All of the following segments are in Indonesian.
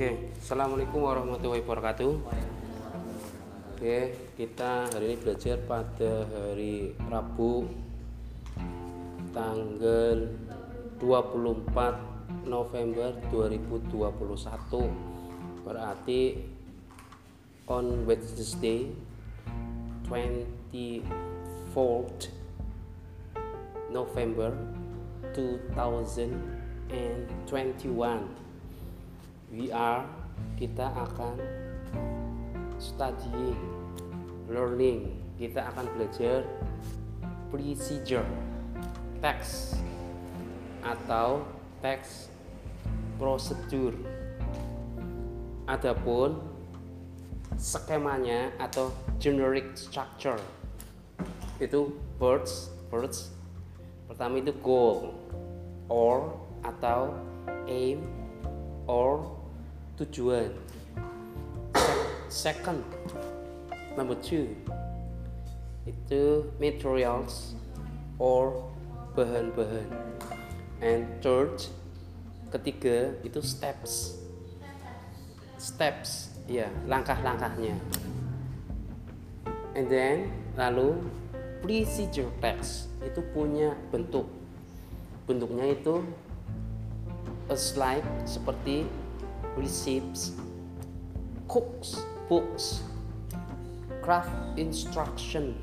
Oke, assalamualaikum warahmatullahi wabarakatuh. Oke, kita hari ini belajar pada hari Rabu tanggal 24 November 2021. Berarti on Wednesday 24th November 2021 we are kita akan studying learning. Kita akan belajar procedure text atau text prosedur. Adapun skemanya atau generic structure itu words words. Pertama itu goal or atau aim or tujuan. Second number two itu materials or bahan-bahan. And third ketiga itu steps. Steps ya langkah-langkahnya. And then lalu procedure text itu punya bentuk. Bentuknya itu a slide seperti receipts, cooks, books, craft instruction,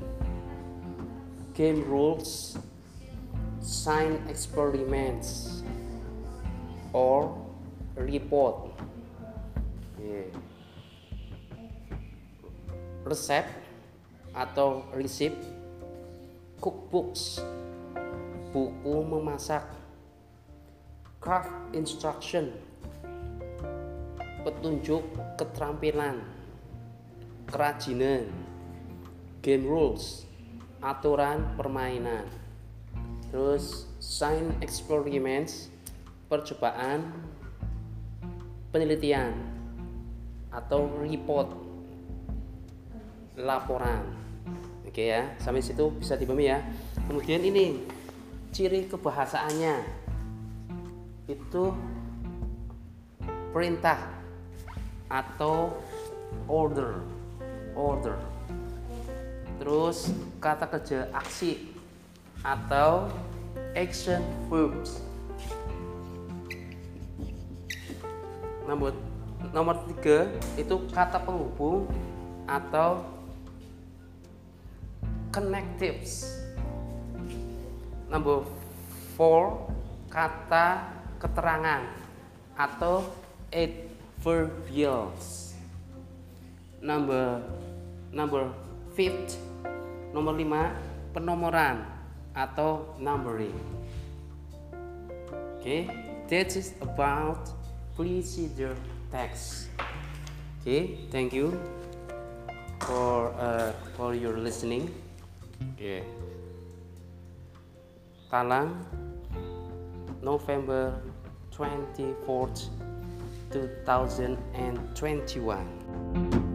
game rules, science experiments, or report. Resep atau receipt, cookbooks, buku memasak, craft instruction, petunjuk keterampilan, kerajinan, game rules, aturan permainan. Terus science experiments, percobaan, penelitian atau report, laporan. Oke ya, sampai situ bisa dipahami ya. Kemudian ini ciri kebahasaannya itu perintah atau order. Order. Terus kata kerja aksi atau action verbs. Nomor nomor tiga itu kata penghubung atau connectives. Nomor four kata keterangan atau adverbials. Number number fifth, nomor lima penomoran atau numbering. Okay, that is about procedure text. Okay, thank you for uh, for your listening. Okay. Talang November 24th 2021